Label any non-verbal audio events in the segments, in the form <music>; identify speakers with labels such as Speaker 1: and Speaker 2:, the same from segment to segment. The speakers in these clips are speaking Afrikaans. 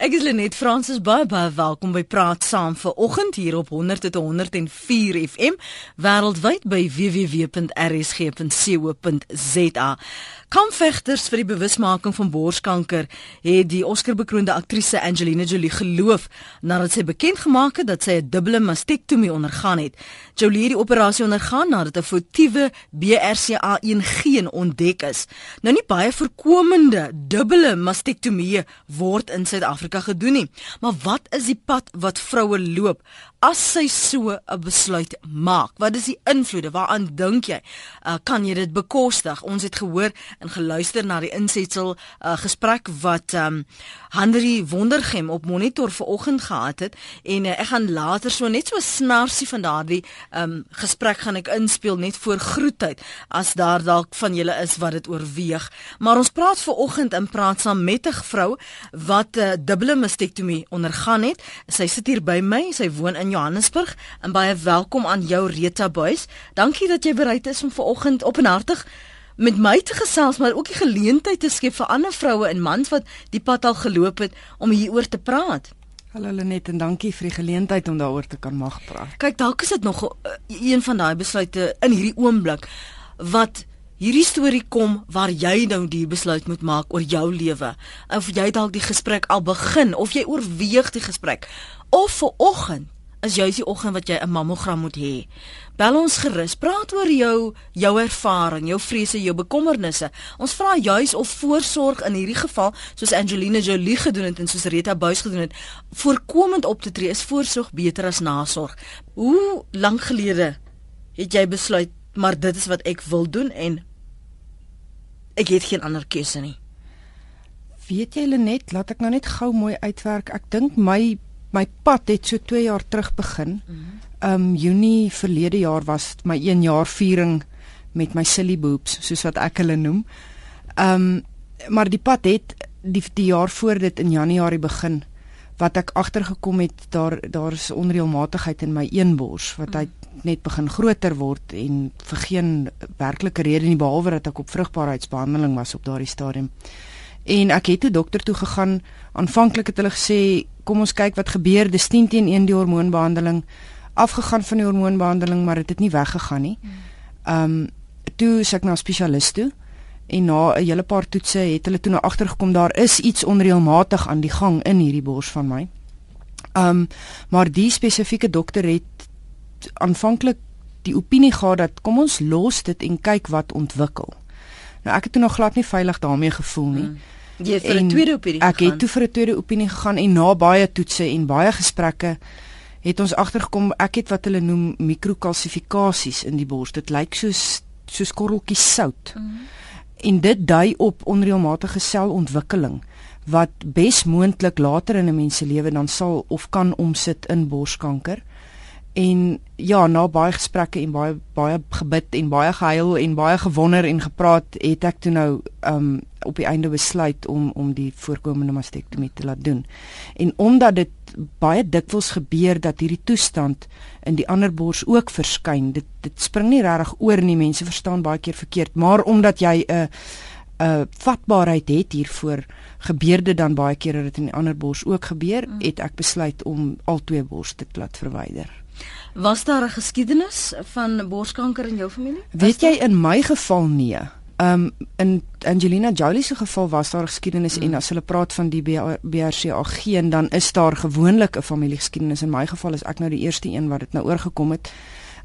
Speaker 1: Ek is Lenet Fransis baie baie welkom by Praat Saam vir oggend hier op 100 tot 104 FM wêreldwyd by www.rsg.co.za. Kampvegters vir die bewusmaking van borskanker het die Oscar-bekroonde aktrise Angelina Jolie geloof nadat sy bekend gemaak het dat sy 'n dubbele mastektomie ondergaan het. Jolie het die operasie ondergaan nadat 'n foutiewe BRCA1 geen ontdek is. Nou nie baie voorkomende dubbele mastektomieë word in Suid-Afrika gedoen nie. Maar wat is die pad wat vroue loop as sy so 'n besluit maak? Wat is die invloede? Waaraan dink jy? Uh, kan jy dit bekostig? Ons het gehoor en geluister na die insetsel uh, gesprek wat um, Henry Wondergem op monitor vanoggend gehad het en uh, ek gaan later so net so 'n snarsie van daardie um, gesprek gaan ek inspel net voor groetheid as daar dalk van julle is wat dit oorweeg. Maar ons praat vanoggend in praat saam met 'n vrou wat 'n uh, dubbele mastektomie ondergaan het. Sy sit hier by my. Sy woon in Johannesburg en baie welkom aan jou Rita Buys. Dankie dat jy bereid is om vanoggend openhartig met my te gesels maar ook die geleentheid te skep vir ander vroue en mans wat die pad al geloop het om hieroor te praat.
Speaker 2: Hallo Lenet en dankie vir die geleentheid om daaroor te kan mag praat.
Speaker 1: Kyk, dalk is dit nog uh, een van daai besluite in hierdie oomblik wat hierdie storie kom waar jy nou die besluit moet maak oor jou lewe. Of jy dalk die gesprek al begin of jy oorweeg die gesprek of vir oggend is juis die oggend wat jy 'n mammogram moet hê. Bel ons gerus, praat oor jou jou ervaring, jou vrese, jou bekommernisse. Ons vra juis of voorsorg in hierdie geval, soos Angelina Jolie gedoen het en soos Rita Buys gedoen het, voorkomend op te tree is voorsorg beter as nasorg. Hoe lank gelede het jy besluit maar dit is wat ek wil doen en ek het geen ander keuse nie.
Speaker 2: Weet jy Lenet, laat ek nou net gou mooi uitwerk. Ek dink my my pad het so 2 jaar terug begin. Ehm um, Junie verlede jaar was my 1 jaar viering met my silly boobs, soos wat ek hulle noem. Ehm um, maar die pad het die die jaar voor dit in Januarie begin wat ek agtergekom het daar daar is onreëlmatigheid in my een bors wat hy net begin groter word en vir geen werklike rede nie behalwe dat ek op vrugbaarheidsbehandeling was op daardie stadium. En ek het toe dokter toe gegaan. Aanvanklik het hulle gesê, "Kom ons kyk wat gebeur. Dis 10 teen 1 die hormoonbehandeling afgegaan van die hormoonbehandeling, maar dit het, het nie weggegaan nie." Ehm um, toe sê ek na 'n spesialis toe en na 'n hele paar toetse het hulle toe nou agtergekom daar is iets onreëlmatig aan die gang in hierdie bors van my. Ehm um, maar die spesifieke dokter het aanvanklik die opinie gehad dat kom ons los dit en kyk wat ontwikkel. Nou ek het toe nog glad nie veilig daarmee gevoel nie. Hmm.
Speaker 1: Jy het vir 'n tweede opinie
Speaker 2: gegaan. Ek het toe vir 'n tweede opinie gegaan en na baie toetse en baie gesprekke het ons agtergekom ek het wat hulle noem mikrokalsifikasies in die bors. Dit lyk soos soos korreltjies sout. Hmm. En dit dui op onreëlmatige selontwikkeling wat besmoontlik later in 'n mens se lewe dan sal of kan omsit in borskanker. En ja, na baie gesprekke en baie baie gebid en baie gehuil en baie gewonder en gepraat, het ek toe nou um op die einde besluit om om die voorkomende mastektomie te laat doen. En omdat dit baie dikwels gebeur dat hierdie toestand in die ander bors ook verskyn, dit dit spring nie regtig oor nie, mense verstaan baie keer verkeerd, maar omdat jy 'n 'n vatbaarheid het hiervoor, gebeur dit dan baie keer dat dit in die ander bors ook gebeur, mm. het ek besluit om al twee borste te laat verwyder.
Speaker 1: Was daar 'n geskiedenis van borskanker in jou familie?
Speaker 2: Weet jy in my geval nee. Um in Angelina Jolie se geval was daar geskiedenis hmm. en as hulle praat van die BRCA geen dan is daar gewoonlik 'n familiegeskiedenis. In my geval is ek nou die eerste een wat dit nou oorgekom het.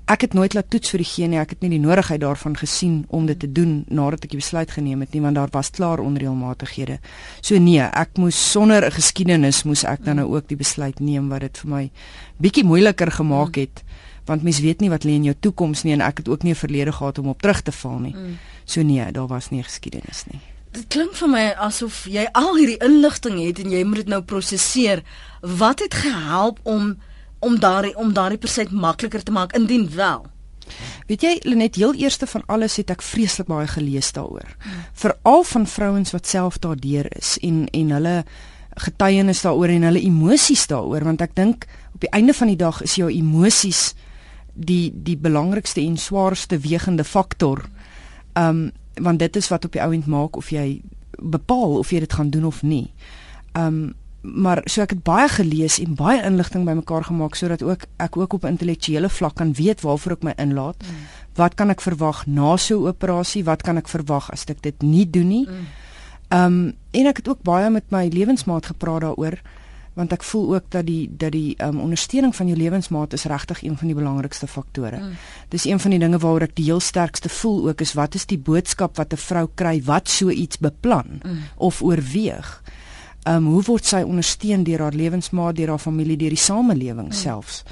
Speaker 2: Ek het nooit laat toets vir die gene. Ek het nie die nodigheid daarvan gesien om dit te doen nadat ek die besluit geneem het nie, want daar was klaar onreëlmatighede. So nee, ek moes sonder 'n geskiedenis moes ek dan nou ook die besluit neem wat dit vir my bietjie moeiliker gemaak het, want mens weet nie wat lê in jou toekoms nie en ek het ook nie 'n verlede gehad om op terug te val nie. So nee, daar was nie 'n geskiedenis nie.
Speaker 1: Dit klink vir my asof jy al hierdie inligting het en jy moet dit nou prosesseer. Wat het gehelp om om daardie om daardie proses makliker te maak indien wel.
Speaker 2: Weet jy Lenet, heel eerste van alles het ek vreeslik baie gelees daaroor. Hmm. Veral van vrouens wat self daardeur is en en hulle getuienis daaroor en hulle emosies daaroor want ek dink op die einde van die dag is jou emosies die die belangrikste en swaarste wegende faktor. Um want dit is wat op die ouend maak of jy bepaal of jy dit gaan doen of nie. Um maar so ek het baie gelees en baie inligting bymekaar gemaak sodat ook ek ook op intellektuele vlak kan weet waarvoor ek my inlaat. Mm. Wat kan ek verwag na so 'n operasie? Wat kan ek verwag as ek dit nie doen nie? Mm. Ehm um, en ek het ook baie met my lewensmaat gepraat daaroor want ek voel ook dat die dat die um, ondersteuning van jou lewensmaat is regtig een van die belangrikste faktore. Mm. Dis een van die dinge waaroor ek die heel sterkste voel ook is wat is die boodskap wat 'n vrou kry wat so iets beplan mm. of oorweeg. Ehm um, hoe word sy ondersteun deur haar lewensmaat, deur haar familie, deur die samelewing mm. selfs?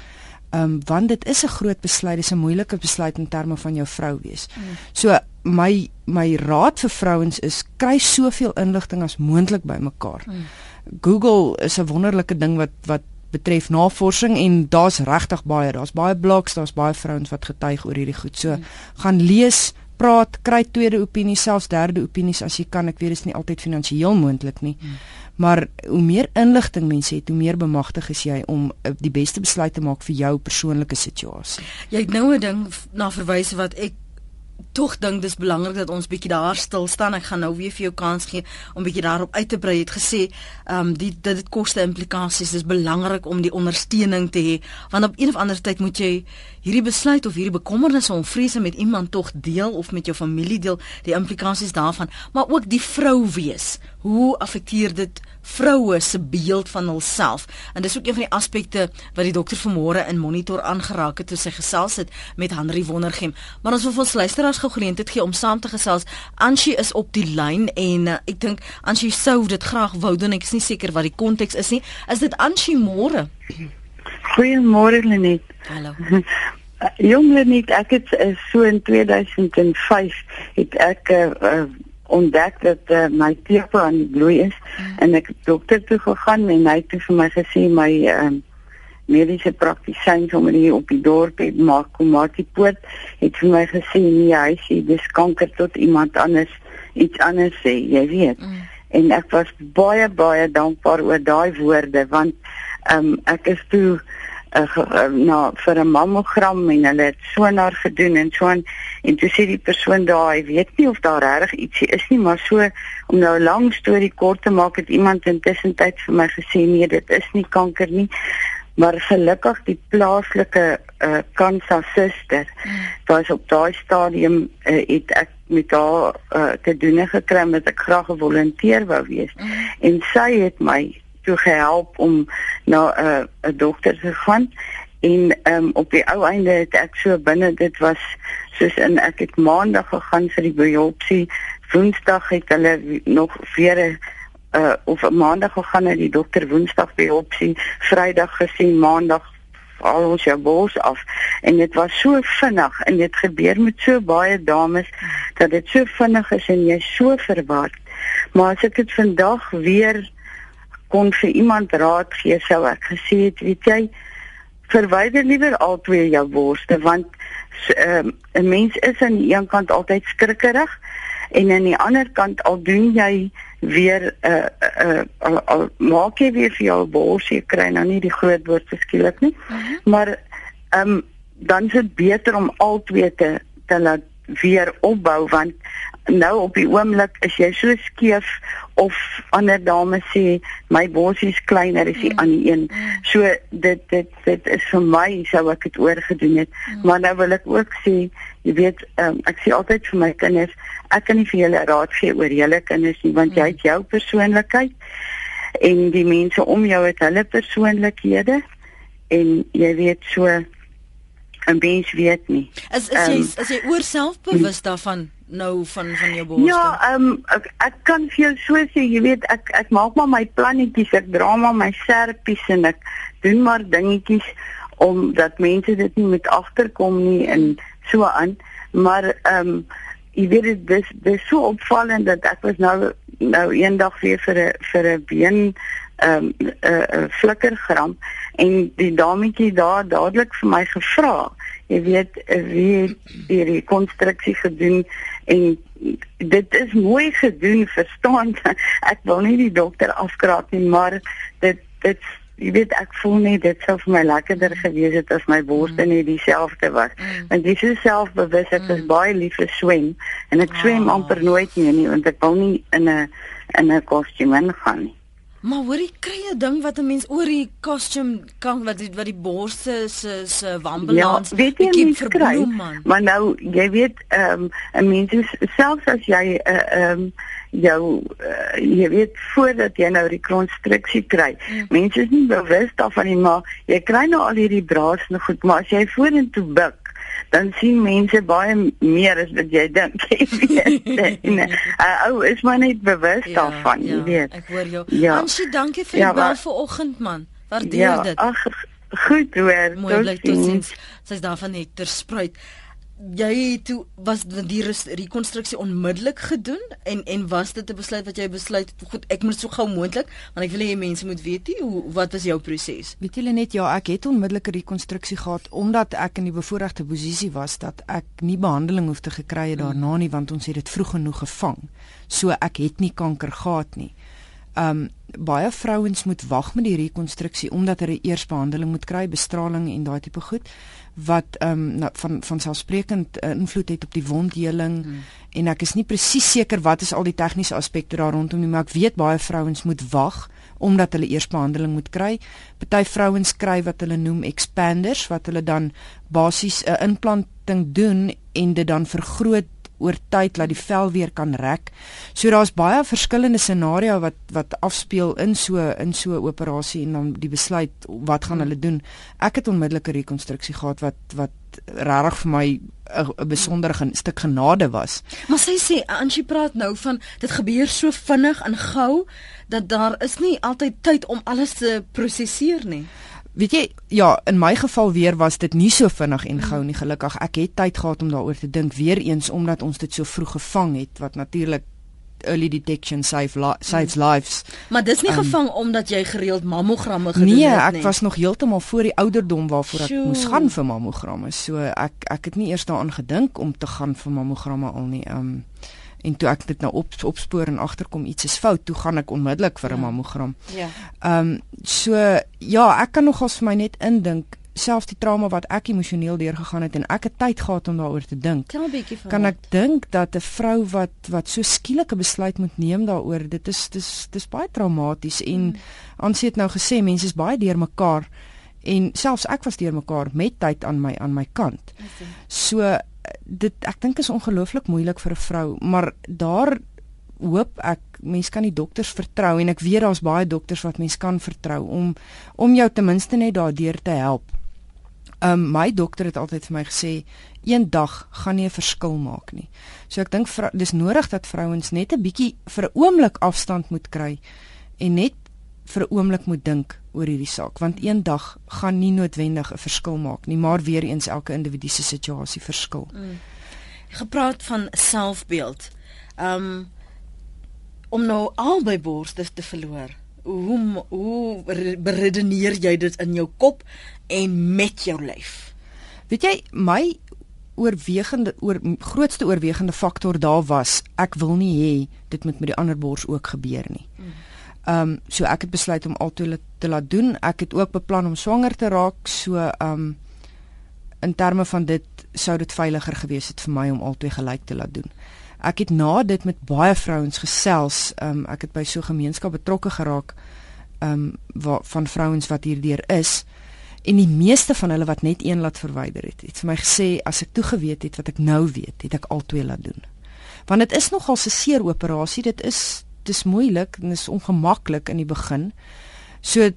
Speaker 2: Ehm um, want dit is 'n groot besluit, dis 'n moeilike besluit in terme van jou vrou wees. Mm. So my my raad vir vrouens is kry soveel inligting as moontlik bymekaar. Mm. Google is 'n wonderlike ding wat wat betref navorsing en daar's regtig baie, daar's baie blogs, daar's baie vrouens wat getuig oor hierdie goed. So mm. gaan lees, praat, kry tweede opinies, selfs derde opinies as jy kan. Ek weet dit is nie altyd finansiëel moontlik nie. Mm. Maar hoe meer inligting mense het, hoe meer bemagtig is jy om uh, die beste besluit te maak vir jou persoonlike situasie.
Speaker 1: Jy het nou 'n ding na verwys wat ek tog dink dis belangrik dat ons bietjie daar stil staan. Ek gaan nou weer vir jou kans gee om bietjie daarop uit te brei. Het gesê, ehm um, die dit dit koste implikasies. Dis belangrik om die ondersteuning te hê want op een of ander tyd moet jy hierdie besluit of hierdie bekommernisse om vrese met iemand tog deel of met jou familie deel, die implikasies daarvan, maar ook die vrou wees. Hoe affekteer dit vroue se beeld van hulself. En dis ook een van die aspekte wat die dokter vanmôre in monitor aangeraak het toe sy gesels het met Henry Wondergem. Maar ons wil vir ons luisteraars gou geleentheid gee om saam te gesels. Ansie is op die lyn en uh, ek dink Ansie sou dit graag wou doen. Ek is nie seker wat die konteks is nie. Is dit Ansie môre?
Speaker 3: Goeiemôre Lenet.
Speaker 1: Hallo. <laughs>
Speaker 3: Jong Lenet, ek het uh, so in 2005 het ek uh, ontdek dat uh, my teepe aan die bloei is mm. en ek dokter toe gegaan en hy het vir my gesê my uh, mediese praktisyn sommer hier op die dorp het maak kom maak die poort het vir my gesê nee hy sê dis kanker tot iemand anders iets anders sê. Jy weet. Mm. en ek was baie baie dankbaar oor daai woorde want um, ek is toe uh, na vir 'n mammogram en hulle het sonaar gedoen en so en en toe sê die persoon daar hy weet nie of daar regtig ietsie is nie maar so om nou 'n lang storie kort te maak het iemand intussen tyd vir my gesê nee dit is nie kanker nie maar gelukkig die plaaslike uh, kansa suster was op daai stadium uh, het ek met haar uh, te doen gekry met ek graag 'n volonteer wou wees. Mm. en sy het my toe gehelp om na 'n uh, 'n dokter te gaan. En um, op die ou einde het ek so binne dit was soos in ek het maandag gegaan vir die biopsie. Woensdag het hulle nog weer 'n uh, of maandag gegaan na die dokter woensdag biopsie vrydag gesien maandag al ons jou bors af. En dit was so vinnig en dit gebeur met so baie dames dat dit so vinnig is en jy so verward. Maar as ek dit vandag weer kon vir iemand raad gee sou ek gesê het weet jy verwyder liewer al twee jou borste want ehm, 'n um, mens is aan die een kant altyd skrikkerig en aan die ander kant al doen jy weer 'n uh, uh, uh, al, al maak jy weer vir jou bors jy kry nou nie die groot woord geskielik nie uh mhm. -huh. maar ehm um, dan is dit beter om al twee te te laat weer opbou want nou op die oomblik is jy so skeef of ander dames sê my borsie is kleiner as die mm. ander een. Mm. So dit dit dit is vir my sou ek dit oorgedoen het. Mm. Maar nou wil ek ook sê, jy weet, um, ek sê altyd vir my kinders, ek kan nie vir julle raad gee oor julle kinders nie want jy het jou persoonlikheid en die mense om jou het hulle persoonlikhede en jy weet so 'n mens weet nie.
Speaker 1: Is is jy um, is jy oor selfbewus daarvan? nou van van jou borste?
Speaker 3: Ja, ehm um, ek, ek kan vir jou so sê, jy weet ek ek maak maar my plannetjies, ek dra maar my serpies en ek doen maar dingetjies om dat mense dit nie met agterkom nie en so aan. Maar ehm um, jy weet dit dis dis so opvallend dat ek was nou nou eendag weer vir 'n vir 'n been ehm um, 'n uh, uh, flikkergram en die dametjie daar dadelik vir my gevra jy weet wie die konstruksie gedoen en dit is mooi gedoen verstaan <laughs> ek wil nie die dokter afkraak nie maar dit dit jy weet ek voel nie dit sou vir my lekkerder gewees het as my borste mm. net dieselfde was mm. want dis is selfbewus ek is mm. baie lief vir swem en ek swem oh. amper nooit meer nie want ek wil nie in 'n in 'n kostuum gaan nie
Speaker 1: Maar hoor jy kry 'n ding wat 'n mens oor die kostuum kan wat die, wat die borste se se wambalans
Speaker 3: ja, weet jy mens kry, maar nou jy weet ehm um, 'n mens is selfs as jy 'n uh, eh, ehm um, jou uh, jy weet voordat jy nou rekonstruksie kry. Mm. Mense is nie bewus daarvan nie, maar jy kry nou al hierdie draas nog goed, maar as jy vorentoe buig dan sien mense baie meer as wat jy dink <laughs> weet. Nee, uh, ou is maar net bewus ja, daarvan, ja, jy weet.
Speaker 1: Ek hoor jou. Ja. Ansie, dankie vir ja, die bel vanoggend man. Waardeer ja, dit.
Speaker 3: Ag, goed hoor.
Speaker 1: Mooi bly totsiens. Sy's daar van Hector Spruit jy toe was die rekonstruksie onmiddellik gedoen en en was dit 'n besluit wat jy besluit goed ek moet so gou moontlik want ek wil hê mense moet weet nie hoe wat was jou proses.
Speaker 2: Weet julle net ja ek het onmiddellike rekonstruksie gehad omdat ek in die bevoordeelde posisie was dat ek nie behandeling hoef te gekry het daarna nie want ons het dit vroeg genoeg gevang. So ek het nie kanker gehad nie. Um baie vrouens moet wag met die rekonstruksie omdat hulle eers behandeling moet kry bestraling en daai tipe goed wat ehm um, van van selfsprekend uh, invloed het op die wondheling hmm. en ek is nie presies seker wat is al die tegniese aspekte daar rondom nie maar ek weet baie vrouens moet wag omdat hulle eers behandeling moet kry. Party vrouens kry wat hulle noem expanders wat hulle dan basies 'n uh, implanting doen en dit dan vergroot oor tyd laat die vel weer kan rek. So daar's baie verskillende scenario wat wat afspeel in so in so 'n operasie en dan die besluit wat gaan hulle doen. Ek het onmiddellike rekonstruksie gehad wat wat regtig vir my 'n besondere gen, stuk genade was.
Speaker 1: Maar sy sê Angie praat nou van dit gebeur so vinnig en gou dat daar is nie altyd tyd om alles te prosesseer nie.
Speaker 2: Weet jy, ja, in my geval weer was dit nie so vinnig en gou nie gelukkig. Ek het tyd gehad om daaroor te dink weer eens omdat ons dit so vroeg gevang het wat natuurlik early detection save li saves lives.
Speaker 1: Maar dis nie um, gevang omdat jy gereeld mammogramme gedoen nee,
Speaker 2: het nie. Nee, ek was nog heeltemal voor die ouderdom waarvoor ek Sjoe. moes gaan vir mammogramme. So ek ek het nie eers daaraan gedink om te gaan vir mammogramme al nie. Um en toe ek dit nou op opspoor en agterkom iets is fout, toe gaan ek onmiddellik vir 'n ja. mammogram. Ja. Ehm um, so ja, ek kan nogals vir my net indink selfs die trauma wat ek emosioneel deurgegaan het en ek het tyd gehad om daaroor te dink. Kan ek dink dat 'n vrou wat wat so skielike besluit moet neem daaroor, dit is dis dis baie traumaties en mm. ons het nou gesê mense is baie deurmekaar en selfs ek was deurmekaar met tyd aan my aan my kant. So dit ek dink is ongelooflik moeilik vir 'n vrou, maar daar hoop ek mense kan die dokters vertrou en ek weet daar's baie dokters wat mense kan vertrou om om jou ten minste net daardeur te help. Um my dokter het altyd vir my gesê een dag gaan nie 'n verskil maak nie. So ek dink dis nodig dat vrouens net 'n bietjie vir 'n oomblik afstand moet kry en net vir 'n oomblik moet dink oor hierdie saak want eendag gaan nie noodwendig 'n verskil maak nie maar weer eens elke individu se situasie verskil. Mm.
Speaker 1: Gepraat van selfbeeld. Um om nou albei borste te verloor. Hoe hoe beredeneer jy dit in jou kop en met jou lyf?
Speaker 2: Weet jy my oorwegende oor grootste oorwegende faktor daar was ek wil nie hê dit moet met die ander bors ook gebeur nie. Mm. Ehm um, so ek het besluit om altoe te laat doen. Ek het ook beplan om swanger te raak. So ehm um, in terme van dit sou dit veiliger gewees het vir my om altoe gelyk te laat doen. Ek het na dit met baie vrouens gesels. Ehm um, ek het by so 'n gemeenskap betrokke geraak ehm um, wat van vrouens wat hierdeur is en die meeste van hulle wat net een laat verwyder het. Het vir my gesê as ek toe geweet het wat ek nou weet, het ek altoe laat doen. Want dit is nogal 'n seer operasie. Dit is dis moeilik en is ongemaklik in die begin. So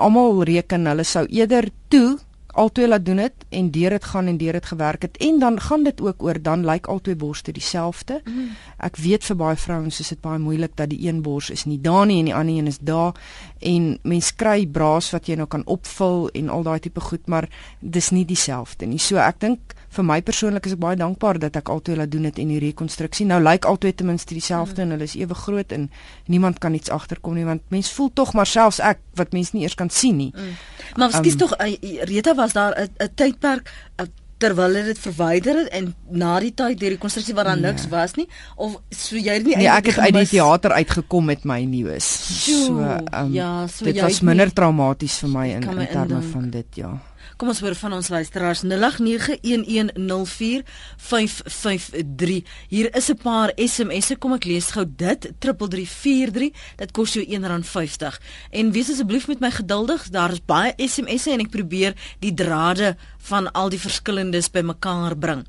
Speaker 2: almal reken hulle sou eerder toe altoe laat doen het en deur dit gaan en deur dit gewerk het en dan gaan dit ook oor dan lyk altoe borste dieselfde. Mm. Ek weet vir baie vrouens is dit baie moeilik dat die een bors is nie daar nie en die ander een is daar en mens kry braas wat jy nou kan opvul en al daai tipe goed maar dis nie dieselfde nie. So ek dink vir my persoonlik is ek baie dankbaar dat ek altoe laat doen dit en die rekonstruksie. Nou lyk altoe ten minste dieselfde mm. en hulle is ewe groot en niemand kan iets agterkom nie want mens voel tog maar selfs ek wat mens nie eers kan sien nie. Mm.
Speaker 1: Maar skielik um, tog uh, Rita was daar 'n tydperk uh, terwyl dit verwyder het en na die tyd deur die konstruksie waar daar nee. niks was nie of so jy het nie
Speaker 2: nee, ek het uit die teater uitgekom met my nuus. So, um, ja, so dit was minder traumaties vir my in, in terme van dit, ja.
Speaker 1: Kom ons hoor van ons luisteraars 0891104553. Hier is 'n paar SMS'e. Kom ek lees gou dit 3343. Dit kos jou R1.50. En wees asseblief met my geduldig. Daar is baie SMS'e en ek probeer die drade van al die verskillendes bymekaar bring.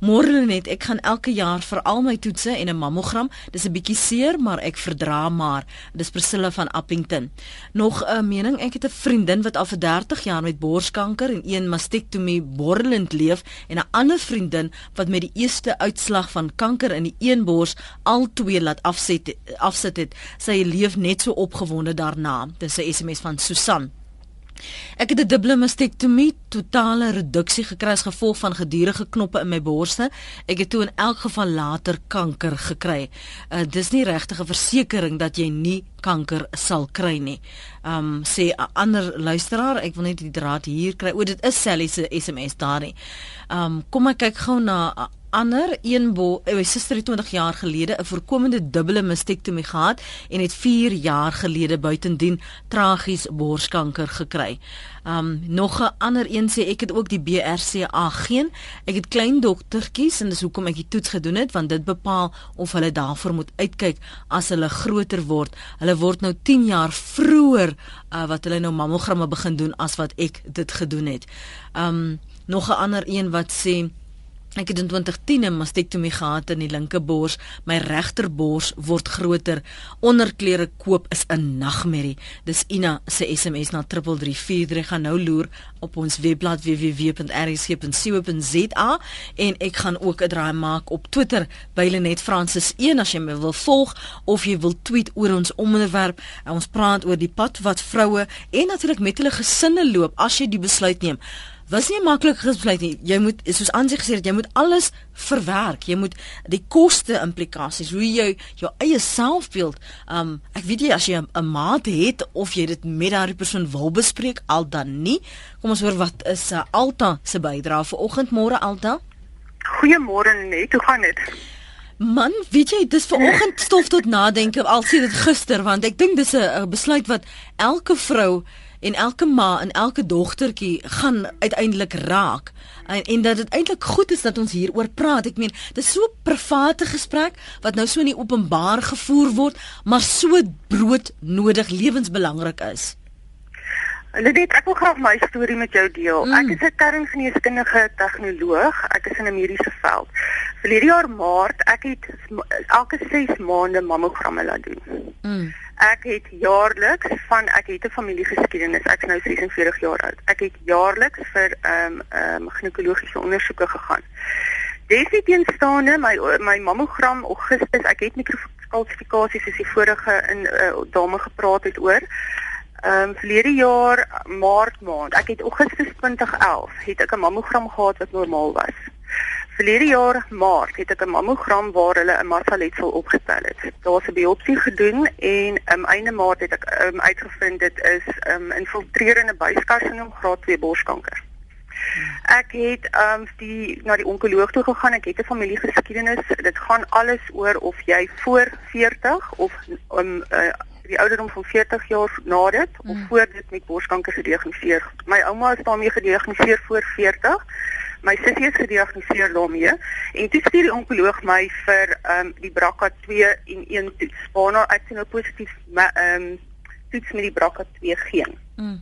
Speaker 1: Môre net, ek gaan elke jaar vir al my toetse en 'n mammogram. Dis 'n bietjie seer, maar ek verdra maar. Dis Priscilla van Appington. Nog 'n mening, ek het 'n vriendin wat al vir 30 jaar met borskanker en een mastektomie borrelend leef en 'n ander vriendin wat met die eerste uitslag van kanker in die een bors al twee laat afset afsit het. Sy leef net so opgewonde daarna. Dis 'n SMS van Susan. Ek het 'n dubbele mastektomie, totale reduksie gekry as gevolg van gedurende knoppe in my borste. Ek het toe in elk geval later kanker gekry. Uh, dis nie regtig 'n versekering dat jy nie kanker sal kry nie. Um sê 'n ander luisteraar, ek wil net die draad hier kry. O, dit is Sally se SMS daar nie. Um kom ek kyk gou na ander een bo my suster het 20 jaar gelede 'n voorkomende dubbele mastektomie gehad en het 4 jaar gelede buitendien tragies borskanker gekry. Um nog 'n ander een sê ek het ook die BRCA geen. Ek het klein doktertjies en dis hoekom ek die toets gedoen het want dit bepaal of hulle daarvoor moet uitkyk as hulle groter word. Hulle word nou 10 jaar vroeër uh, wat hulle nou mammogramme begin doen as wat ek dit gedoen het. Um nog 'n ander een wat sê Ek het in 2010 'n mastektomie gehad in die linkerbors. My regterbors word groter. Onderklere koop is 'n nagmerrie. Dis Ina se SMS na 3343 gaan nou loer op ons webblad www.rsg.co.za en ek gaan ook 'n draai maak op Twitter by Lenet Francis 1 as jy my wil volg of jy wil tweet oor ons onderwerp. Ons praat oor die pad wat vroue en natuurlik met hulle gesinne loop as jy die besluit neem was nie 'n maklike besluit nie. Jy moet soos aansig gesê het, jy moet alles verwerk. Jy moet die koste implikasies, hoe jy jou eie selfbeeld, um ek weet jy as jy 'n maat het of jy dit met daardie persoon wil bespreek al dan nie. Kom ons hoor wat is uh, Alta se bydrae vir oggend môre Alta?
Speaker 4: Goeiemôre net. Hoe gaan dit?
Speaker 1: Man, weet jy, dis ver oggend stof tot nadenke al sien dit gister want ek dink dis 'n besluit wat elke vrou en elke ma en elke dogtertjie gaan uiteindelik raak en, en dat dit eintlik goed is dat ons hieroor praat. Ek meen, dit is so 'n private gesprek wat nou so in die openbaar gevoer word, maar so brood nodig lewensbelangrik is.
Speaker 4: Lenet, ek wil graag my storie met jou deel. Mm. Ek is 'n kerngeneeskundige tegnoloog. Ek is in 'n mediese veld. Verlede jaar Maart, ek het elke 6 maande mammogramme laat doen. Mm. Ek het jaarliks van ek het 'n familiegeskiedenis. Ek is nou 46 jaar oud. Ek het jaarliks vir ehm um, ehm um, ginekologiese ondersoeke gegaan. Desiteenstaande my my mammogram Augustus, ek het mikrofalsifikasies soos die vorige in uh, dame gepraat het oor. Ehm um, verlede jaar Maart maand, ek het Augustus 2011 het ek 'n mammogram gehad wat normaal was. Verlede jaar Maart het ek 'n mammogram waar hulle 'n massaletsel opgestel het. Daar was 'n biopsie gedoen en um, einde Maart het ek um, uitgevind dit is 'n um, infiltrerende buiskarsinom graad 2 borskanker. Ek het um die na die onkoloog toe gegaan. Ek het 'n familiegeskiedenis. Dit gaan alles oor of jy voor 40 of um uh, die ouderdom van 40 jaar na dit of hmm. voor dit met borskanker gediagnoseer. My ouma is daarmee gediagnoseer voor 40 my sussie is gediagnoseer daarmee en toe stuur die onkoloog my vir ehm um, die BRCA2 en 1 toets. Waarna ek sien nou positief ehm um, toets met die BRCA2 geen. Mm.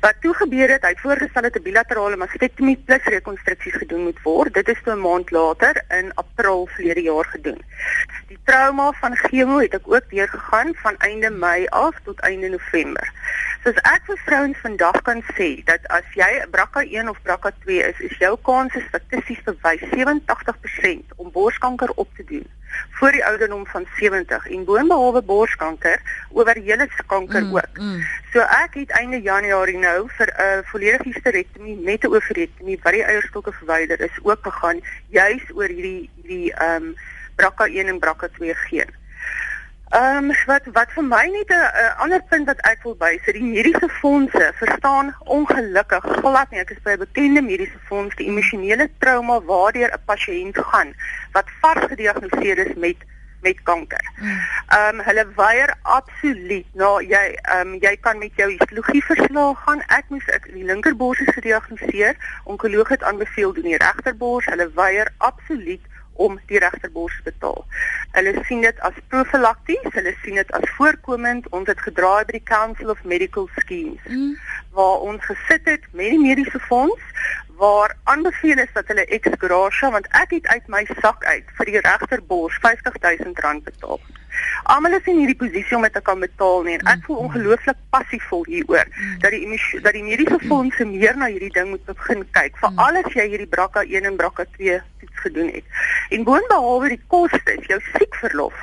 Speaker 4: Wat toe gebeur het, hy het voorgestel dat 'n bilaterale mastektomie plus rekonstruksie gedoen moet word. Dit is toe 'n maand later in April verlede jaar gedoen. Die trauma van chemo het ek ook deurgegaan van einde Mei af tot einde November. Soos ek vir vrouens vandag kan sê dat as jy 'n BRCA1 of BRCA2 is, is jou kans statisties bewys 87% om borskanker op te doen voor die ouderdom van 70 en boonbehalwe borskanker oor hele kanker mm, ook. Mm. So ek het einde Januarie nou vir 'n uh, volledige hysterektomie met 'n ovarektomie wat die eierstokke verwyder is ook gegaan juis oor hierdie hierdie ehm um, BRCA1 en BRCA2 geen. Ehm um, wat wat vir my net 'n ander punt wat ek wil bysê, die mediese fondse verstaan ongelukkig glad nie. Ek is by 'n bekende mediese fonds die emosionele trauma waardeur 'n pasiënt gaan wat vars gediagnoseer is met met kanker. Ehm um, hulle weier absoluut. Nou jy ehm um, jy kan met jou histologie verslae gaan. Ek moes ek die linkerbors is gediagnoseer. Onkoloog het aanbeveel doen die regterbors. Hulle weier absoluut om die regterbors te betaal. Hulle sien dit as profylakties, hulle sien dit as voorkomend. Ons het gedraai by die Council of Medical Schemes mm. waar ons gesit het met die mediese fonds waar aanbeveel is dat hulle ex gratia want ek het uit my sak uit vir die regterbors R50000 betaal. Almal is in hierdie posisie om dit te kan betaal nie en ek voel ongelooflik passievol hieroor dat die dat die mediese fondse meer na hierdie ding moet begin kyk veral as jy hierdie BRCA 1 en BRCA 2 toets gedoen het. En boonbehalwe die kostes, jou siekverlof.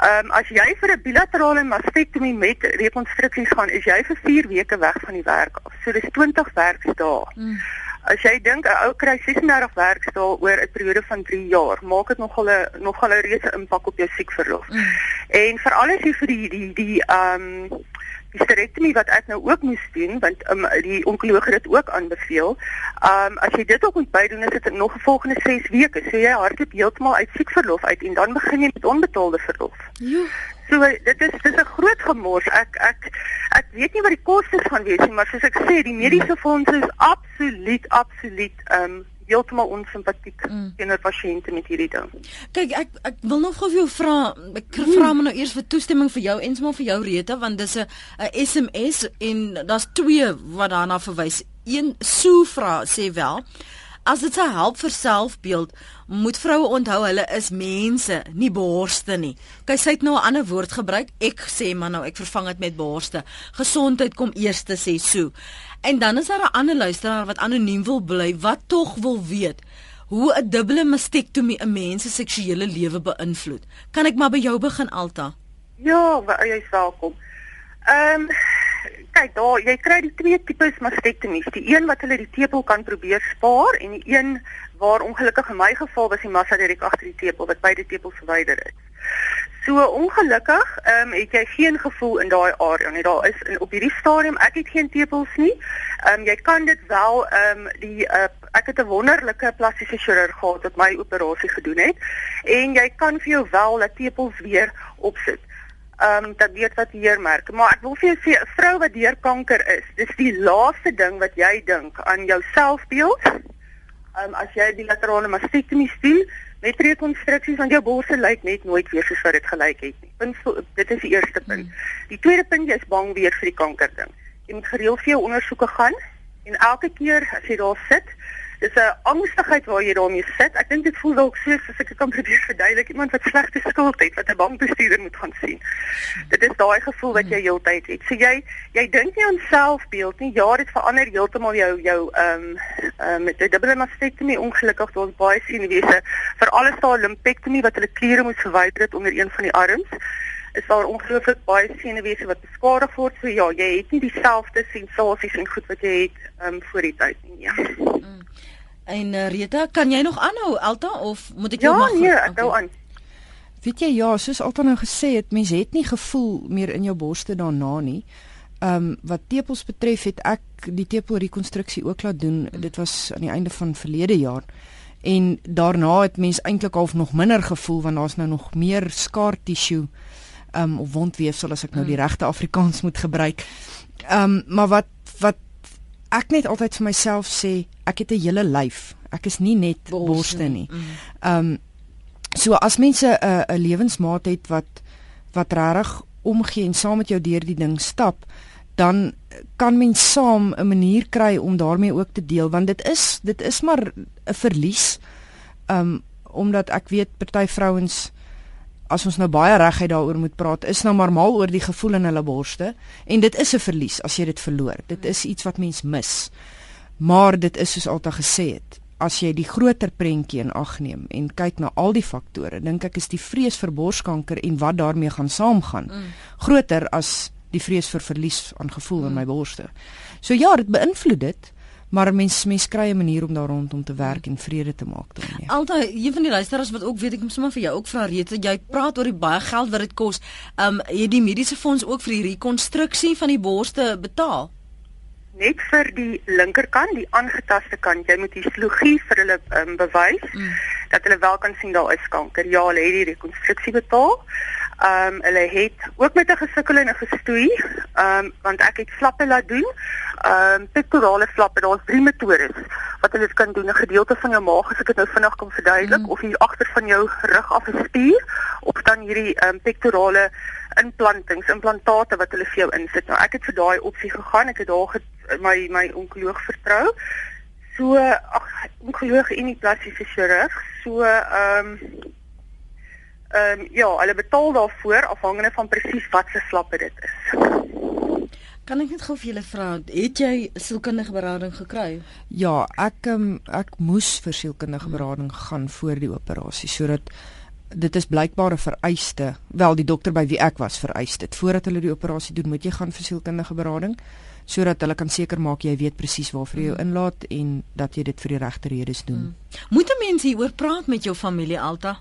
Speaker 4: Ehm um, as jy vir 'n bilaterale mastektomie met rekonstruksies gaan, is jy vir 4 weke weg van die werk af. So dis 20 werksdae. Mm. As jy dink 'n ou kry 36 werkdae oor 'n periode van 3 jaar, maak dit nogal 'n nogal 'n reuse impak op jou siekverlof. Mm. En veral as jy vir die die die ehm um, die sterektomie wat ek nou ook moes doen, want um, die onkoloog het dit ook aanbeveel. Ehm um, as jy dit ook moet bydoen, is dit nog 'n volgende 6 weke. So jy hardloop heeltemal uit siekverlof uit en dan begin jy met onbetaalde verlof. Jo. So dit is dis 'n groot gemors. Ek ek ek weet nie wat die kostes gaan wees nie, maar soos ek sê, die mediese fondse is absoluut absoluut ehm um, heeltemal onsimpatiek mm. teenoor pasiënte met hierdie ding.
Speaker 1: Kyk, ek ek wil nog gou vir jou vra, ek vra mm. maar nou eers vir toestemming vir jou en sommer vir jou Rita want dis 'n 'n SMS en daar's twee wat daarna verwys. Een sou vra sê wel As dit help vir selfbeeld, moet vroue onthou hulle is mense, nie borste nie. Kyk, sy het nou 'n ander woord gebruik. Ek sê maar nou, ek vervang dit met borste. Gesondheid kom eers te sê so. En dan is daar 'n ander luisteraar wat anoniem wil bly, wat tog wil weet hoe 'n dubbele mastektomie 'n mens se seksuele lewe beïnvloed. Kan ek maar by jou begin, Alta?
Speaker 4: Ja, jy's welkom. Ehm um, kyk daar, jy kry die twee tipes mastektomies. Die een wat hulle die tepel kan probeer spaar en die een waar ongelukkig in my geval was die massa direk agter die tepel wat beide tepels verwyder is. So ongelukkig, ehm um, het jy geen gevoel in daai area nie. Daar is in op hierdie stadium ek het geen tepels nie. Ehm um, jy kan dit wel ehm um, die uh, ek het 'n wonderlike plastiese chirurg gehad wat my operasie gedoen het en jy kan vir jou wel dat tepels weer opsit ehm um, dat weet wat hier merk. Maar ek wil vir jou sê 'n vrou wat deur kanker is, dis die laaste ding wat jy dink aan jou selfbeeld. Ehm um, as jy bilaterale mastektomie doen met rekonstruksies want jou borse lyk net nooit weer soos wat dit gelyk het nie. Punt dit is die eerste punt. Die tweede punt jy is bang weer vir die kanker ding. Jy moet gereeld vir jou ondersoeke gaan en elke keer as jy daar sit, dis 'n angstigheid waar jy daarmee sit. Ek dink dit voel dalk so as ek kan probeer verduidelik iemand wat slegte skuld het wat 'n bankbestuurder moet gaan sien. Dit is daai gevoel wat jy heeltyd het. So jy jy dink nie aan selfbeeld nie. Ja, dit verander heeltemal jou jou ehm um, um, met dubbele mastektomie ongelukkig daar's baie sienewese vir alles daar lumpektomie wat hulle kliere moet verwyder het onder een van die arms is daar ongelooflik baie senuwese wat beskadig word. So ja, jy het nie dieselfde sensasies en goed wat jy het ehm um, voor die tyd nie. Ja. Mm.
Speaker 1: En uh, Rita, kan jy nog aanhou Alta of moet ek jou
Speaker 4: ja,
Speaker 1: mag?
Speaker 4: Ja, nee, ek hou aan.
Speaker 2: Weet jy ja, soos Alta nou gesê het, mense het nie gevoel meer in jou borste daarna nie. Ehm um, wat tepels betref het ek die tepelrekonstruksie ook laat doen. Dit was aan die einde van verlede jaar. En daarna het mens eintlik half nog minder gevoel want daar's nou nog meer scar tissue ehm um, of wondweefsel as ek nou die mm. regte Afrikaans moet gebruik. Ehm um, maar wat wat ek net altyd vir myself sê, ek het 'n hele lyf. Ek is nie net borste, borste nie. Mm. Ehm mm. um, so as mense 'n uh, 'n lewensmaat het wat wat regtig omgee en saam met jou deur die ding stap, dan kan mens saam 'n manier kry om daarmee ook te deel want dit is dit is maar 'n verlies. Ehm um, omdat ek weet party vrouens as ons nou baie reguit daaroor moet praat, is nou maar mal oor die gevoel in hulle borste en dit is 'n verlies as jy dit verloor. Dit is iets wat mens mis. Maar dit is soos altyd gesê het, as jy die groter prentjie in ag neem en kyk na al die faktore, dink ek is die vrees vir borskanker en wat daarmee gaan saamgaan mm. groter as die vrees vir verlies aan gevoel mm. in my borste. So ja, dit beïnvloed dit maar mens mens kry 'n manier om daar rondom te werk en vrede te maak daarmee.
Speaker 1: Altyd een van die luisteraars wat ook weet ek moet sommer vir jou ook vra Rita, jy praat oor die baie geld wat dit kos. Um het die mediese fonds ook vir die rekonstruksie van die borste betaal?
Speaker 4: Net vir die linkerkant, die aangetaste kant, jy moet histologie vir hulle um, bewys. Mm. dat hulle wel kan sien daar is kanker. Ja, hulle het die rekonstruksie betaal. Ehm um, hulle het ook met 'n gesukkel en 'n gestoei, ehm um, want ek het flappe laat doen. Ehm um, pectorale flappe, daar's drie metodes wat hulle kan doen. 'n Gedeelte van jou maag as ek dit nou vinnig kan verduidelik mm. of hier agter van jou rug af 'n spier of dan hierdie ehm um, pectorale implantings, implantate wat hulle vir jou insit. Nou ek het vir daai opsie gegaan. Ek het daar my my onkoloog vertrou. So ag onkoloog en die plastiese chirurg. So ehm um, ehm um, ja, hulle betaal daarvoor afhangende van presies wat se slappe dit is.
Speaker 1: Kan ek net gou vir julle vra, het jy sielkundige berading gekry?
Speaker 2: Ja, ek um, ek moes vir sielkundige berading gaan voor die operasie sodat dit is blykbaar 'n vereiste. Wel, die dokter by wie ek was vereis dit. Voordat hulle die operasie doen, moet jy gaan vir sielkundige berading sodat hulle kan seker maak jy weet presies waarvoor jy jou mm. inlaat en dat jy dit vir die regte redes doen. Mm.
Speaker 1: Moet 'n mens hieroor praat met jou familie Alta?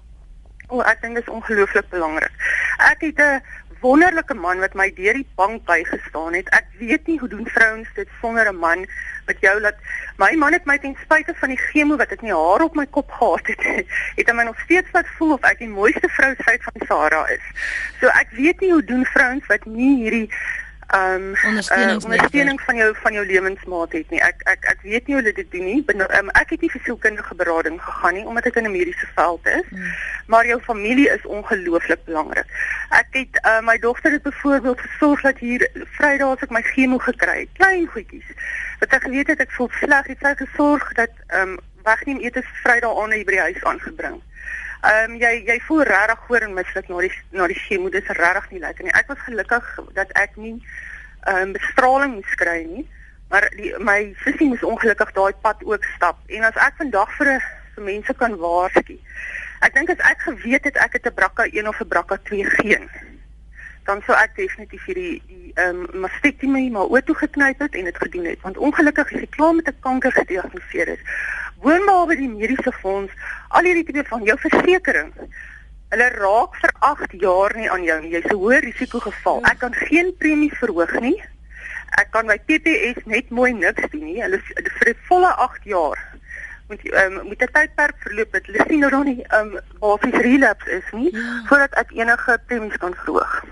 Speaker 4: O, oh, ek dink dit is ongelooflik belangrik. Ek het 'n wonderlike man wat my deur die bank bygestaan het. Ek weet nie hoe doen vrouens dit sonder 'n man wat jou laat my man het my ten spyte van die chemo wat ek nie haar op my kop gehad het, <laughs> het hy my nog steeds laat voel of ek die mooiste vrou suid van Sahara is. So ek weet nie hoe doen vrouens wat nie hierdie um ondersteuning, uh, ondersteuning van jou van jou lewensmaat het nie. Ek ek ek weet nie hoe hulle dit doen nie. Ben, um, ek het nie vir sielkundige berading gegaan nie omdat ek in 'n mediese veld is. Hmm. Maar jou familie is ongelooflik belangrik. Ek het uh, my dogter het byvoorbeeld gesorg dat hier Vrydag as ek my chemo gekry het, klein goedjies. Wat ek geweet het ek voel sleg, het sy gesorg dat um wegneem etes Vrydag aan by die huis aangebring. Ehm um, jy jy voel regtig hoor en mislik na die na die chemo. Dit is regtig nie lekker nie. Ek was gelukkig dat ek nie ehm um, bestraling moes kry nie, maar die my sussie moes ongelukkig daai pad ook stap. En as ek vandag vir vir mense kan waarsku. Ek dink as ek geweet het ek het 'n BRCA1 of 'n BRCA2 geen, dan sou ek definitief hierdie die ehm um, mastektomie maar oortoe geknyp het en dit gedoen het. Want ongelukkig is ek klaar met 'n kanker gediagnoseer is woonbehalwe die mediese fonds, al hierdie tipe van jou versekerings. Hulle raak vir 8 jaar nie aan jou nie. Jy's 'n hoë risiko geval. Ek kan geen premie verhoog nie. Ek kan my PPS net mooi niks doen nie. Hulle vir die volle 8 jaar moet ehm um, moet 'n tydperk verloop dat hulle sien nou dan nie ehm um, basies relapse is nie ja. voordat ek enige premies kan verhoog.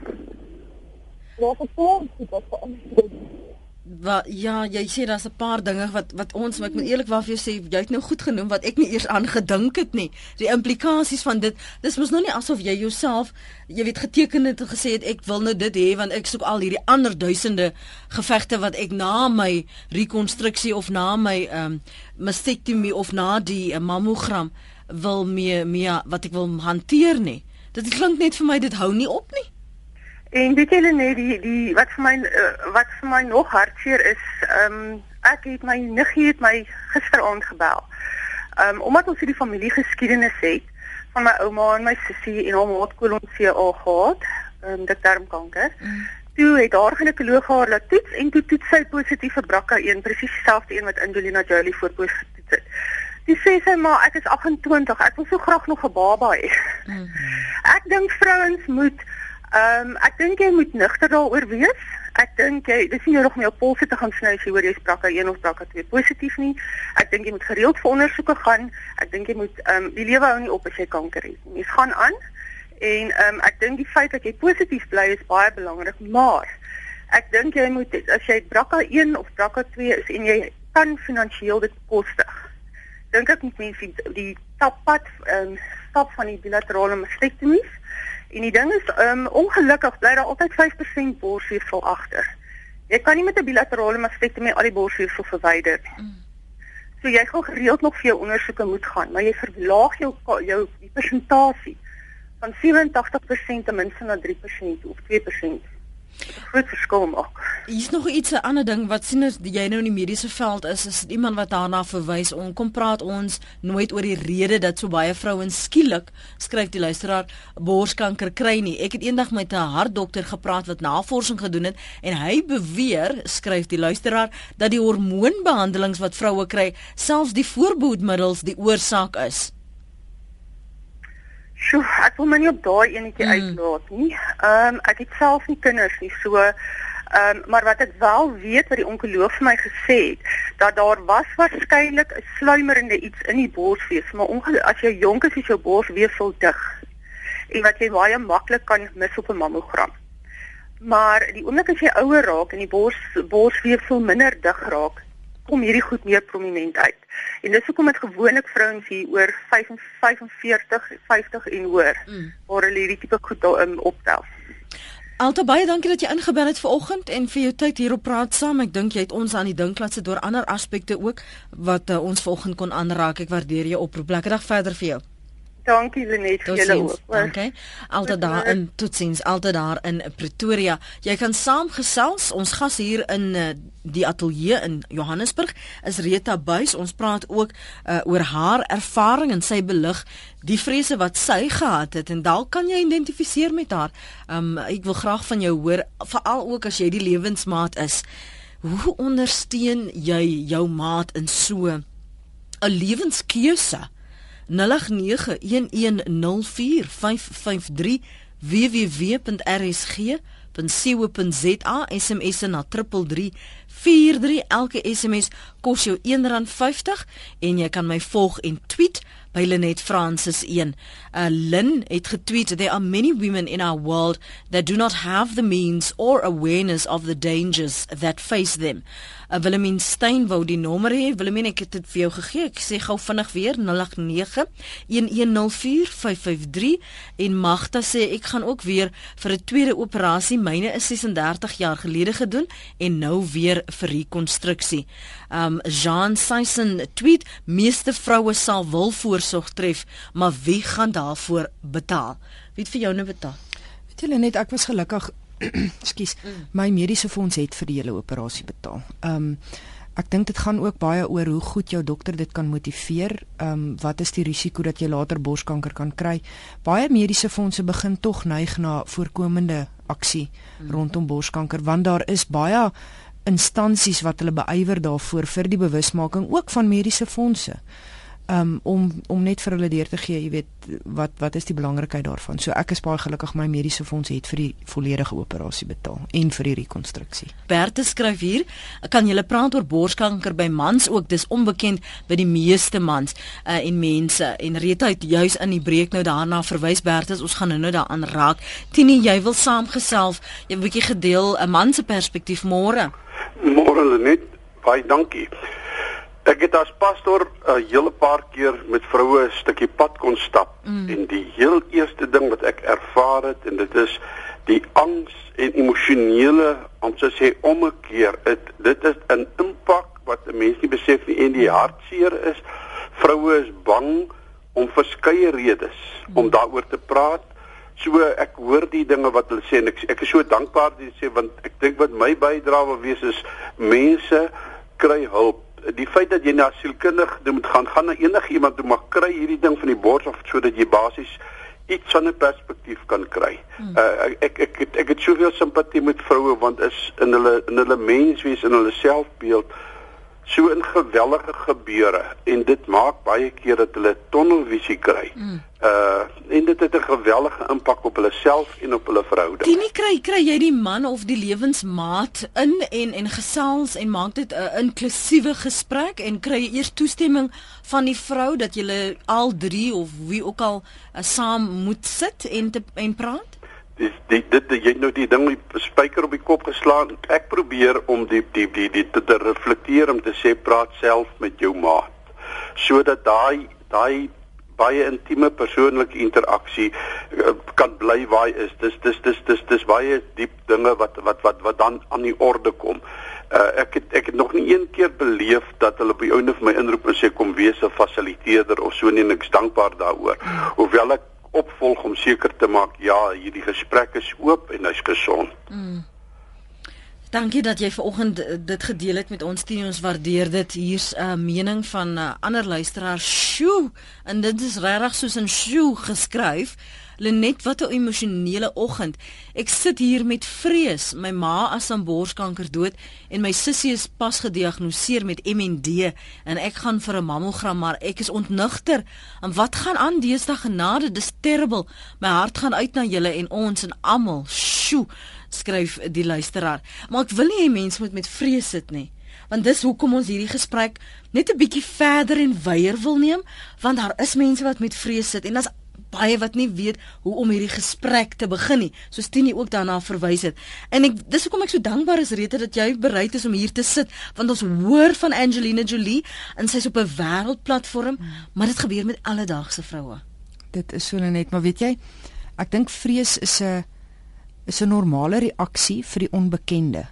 Speaker 1: Wat het jy gedoen? Wat ja, jy sê daar's 'n paar dinge wat wat ons ek moet eerlikwaar vir jou sê, jy het nou goed genoem wat ek nie eers aan gedink het nie. Die implikasies van dit, dis mos nou nie asof jy jouself, jy weet geteken het en gesê het ek wil nou dit hê want ek soek al hierdie ander duisende gevegte wat ek na my rekonstruksie of na my ehm um, mastektomie of na die uh, mammogram wil mee mee wat ek wil hanteer nie. Dit klink net vir my dit hou nie op nie.
Speaker 4: En weet julle net die die wat vir my uh, wat vir my nog hartseer is, ehm um, ek het my niggie het my gisteraand gebel. Ehm um, omdat ons hierdie familiegeskiedenis het van my ouma en my sussie en haar maat kolon CA gehad, ehm um, dit darmkanker. Mm. Toe het haar ginekoloog haar laat toets en toe toets sy positief vir BRCA1, presies dieselfde een wat Angelina Jolie voorpoos getoets het. Dis sê sy maar ek is 28, ek wil so graag nog 'n baba hê. Mm. Ek dink vrouens moet Ehm um, ek dink jy moet nugter daaroor wees. Ek dink jy dis nie nodig om jou polse te gaan sny as jy hoor jy spraak aan een of spraak aan twee positief nie. Ek dink jy moet gereeld vir ondersoeke gaan. Ek dink jy moet ehm um, die lewe hou nie op as jy kanker het. Mens gaan aan. En ehm um, ek dink die feit dat jy positief bly is baie belangrik, maar ek dink jy moet as jy BRCA1 of BRCA2 is en jy kan finansiëel dit bekostig. Dink ek moet mense die tappad ehm um, stap van die bilaterale mastektomies En die ding is, um, ongelukkig bly daar altyd 5% borsweefsel agter. Jy kan nie met 'n bilaterale mastektomie al die borsweefsel verwyder nie. Mm. So jy gaan gereeld nog vir jou ondersoeke moet gaan, maar jy verlaag jou jou die persentasie van 87% ten minste na 3% of 2% groot verskil maak.
Speaker 1: Hier's nog iets 'n ander ding wat sien as jy nou in die mediese veld is, is iemand wat daarna verwys. Ons kom praat ons nooit oor die rede dat so baie vrouens skielik skryf die luisteraar borskanker kry nie. Ek het eendag met 'n hartdokter gepraat wat navorsing gedoen het en hy beweer, skryf die luisteraar, dat die hormoonbehandelings wat vroue kry, selfs die voorbehoedmiddels die oorsaak is.
Speaker 4: Sjoe, ek wil my nie op daai enetjie mm. uitlaat nie. Ehm um, ek het self nie kinders nie, so ehm um, maar wat ek wel weet wat die onkoloog vir my gesê het, dat daar was waarskynlik 'n sluimerende iets in die borsweef, maar as jy jonk is, is jou borsweefsel dig. En wat jy baie maklik kan mis op 'n mammogram. Maar die oomblik as jy ouer raak en die bors borsweefsel minder dig raak, kom hierdie goed meer prominent uit. En dis hoekom dit gewoonlik vrouens hier oor 45, 50 en hoër mm. waar hulle hierdie tipe goed um, optel.
Speaker 1: Alto baie dankie dat jy ingebel het vanoggend en vir jou tyd hier op praat saam. Ek dink jy het ons aan die dinkplaas se deur ander aspekte ook wat uh, ons vanoggend kon aanraak. Ek waardeer jou oproep. Lekker dag verder vir jou.
Speaker 4: Dankie Lenet vir julle ook.
Speaker 1: Dankie. Altyd daar in Totsiens, altyd daar in Pretoria. Jy kan saamgesels. Ons gas hier in uh, die ateljee in Johannesburg is Rita Buys. Ons praat ook uh, oor haar ervaring en sy belig die vrese wat sy gehad het en dalk kan jy identifiseer met haar. Um ek wil graag van jou hoor veral ook as jy die lewensmaat is. Hoe ondersteun jy jou maat in so 'n lewenskeuse? 0891104553 www.rsg.co.za SMS na 3343 elke SMS kos jou R1.50 en jy kan my volg en tweet by Lenet Francis 1. Uh, Lynn het getweet there are many women in our world that do not have the means or awareness of the dangers that face them. Uh, Willemien Stein wou die nommer hê. Willemien, ek het dit vir jou gegee. Ek sê gou vinnig weer 0891104553 en Magda sê ek gaan ook weer vir 'n tweede operasie. Myne is 36 jaar gelede gedoen en nou weer vir rekonstruksie. Um Jean Sison tweet: "Meeste vroue sal wil voorsorg tref, maar wie gaan daarvoor betaal? Wie het vir jou nou betaal?"
Speaker 2: Weet julle net ek was gelukkig <clears throat> Ekskuus. My mediese fonds het vir die hele operasie betaal. Um ek dink dit gaan ook baie oor hoe goed jou dokter dit kan motiveer. Um wat is die risiko dat jy later borskanker kan kry? Baie mediese fondse begin tog neig na voorkomende aksie mm. rondom borskanker want daar is baie instansies wat hulle beywer daarvoor vir die bewusmaking ook van mediese fondse. Um, om om net vir hulle deur te gee, jy weet, wat wat is die belangrikheid daarvan. So ek is baie gelukkig my mediese fonds het vir die volledige operasie betaal en vir die rekonstruksie.
Speaker 1: Berthe skryf hier, kan jy praat oor borskanker by mans ook? Dis onbekend by die meeste mans uh, en mense. En Rita het juis in die breek nou daarna verwys Berthe, ons gaan nou daaraan raak. Tini, jy wil saamgesels, jy 'n bietjie gedeel 'n man se perspektief môre.
Speaker 5: Môre Lenet, baie dankie. Ek het as pastoor 'n uh, hele paar keer met vroue 'n stukkie pad kon stap mm. en die heel eerste ding wat ek ervaar het en dit is die angs en emosionele om te sê omkeer. Dit dit is 'n impak wat 'n mens nie besef nie en die hartseer is vroue is bang om verskeie redes mm. om daaroor te praat. So ek hoor die dinge wat hulle sê en ek ek is so dankbaar dat hulle sê want ek dink wat my bydrae wil wees is mense kry hulp. Die feit dat jy na sielkundig moet gaan, gaan na enige iemand toe maar kry hierdie ding van die bors of sodat jy basies iets van 'n perspektief kan kry. Hmm. Uh, ek ek ek ek het soveel simpatie met vroue want is in hulle in hulle menswees en hulle selfbeeld so in gewellige gebeure en dit maak baie keer dat hulle tunnelvisie kry. Mm. Uh en dit het 'n gewellige impak op hulle self en op hulle verhouding.
Speaker 1: Dit nie kry kry jy die man of die lewensmaat in en en gesels en maak dit 'n inklusiewe gesprek en kry jy eers toestemming van die vrou dat julle al drie of wie ook al uh, saam moet sit en te, en praat?
Speaker 5: Dis dit dit jy nou die ding die spyker op die kop geslaan. Ek probeer om die die die die te, te reflekteer om te sê praat self met jou maat. Sodat daai daai baie intieme persoonlike interaksie uh, kan bly waar is. Dis dis dis dis dis baie diep dinge wat wat wat wat dan aan die orde kom. Uh, ek het ek het nog nie een keer beleef dat hulle op die ouene vir my inroep en sê kom wees 'n fasiliteerder of so nie en ek's dankbaar daaroor. Hoewel ek opvolg om seker te maak ja, hierdie gesprek is oop en hy's gesond. Mm.
Speaker 1: Dankie dat jy vanoggend dit gedeel het met ons. Tien ons waardeer dit. Hier's 'n uh, mening van 'n uh, ander luisteraar. Sjoe, en dit is regtig soos 'n sjoe geskryf. Lenet, wat 'n emosionele oggend. Ek sit hier met vrees. My ma is aan borskanker dood en my sussie is pas gediagnoseer met MND en ek gaan vir 'n mammogram, maar ek is ontnugter. En wat gaan aan deesdae genade? Dis terrible. My hart gaan uit na julle en ons en almal. Sjoe, skryf die luisteraar. Maar ek wil nie hê mense moet met vrees sit nie. want dis hoekom ons hierdie gesprek net 'n bietjie verder en wyeer wil neem, want daar is mense wat met vrees sit en daar's baie wat nie weet hoe om hierdie gesprek te begin nie. Soos Tini ook daarna verwys het. En ek dis hoekom ek so dankbaar is Rete dat jy bereid is om hier te sit want ons hoor van Angelina Jolie en sy's op 'n wêreldplatform, maar dit gebeur met alledaagse vroue.
Speaker 2: Dit is so net, maar weet jy, ek dink vrees is 'n is 'n normale reaksie vir die onbekende.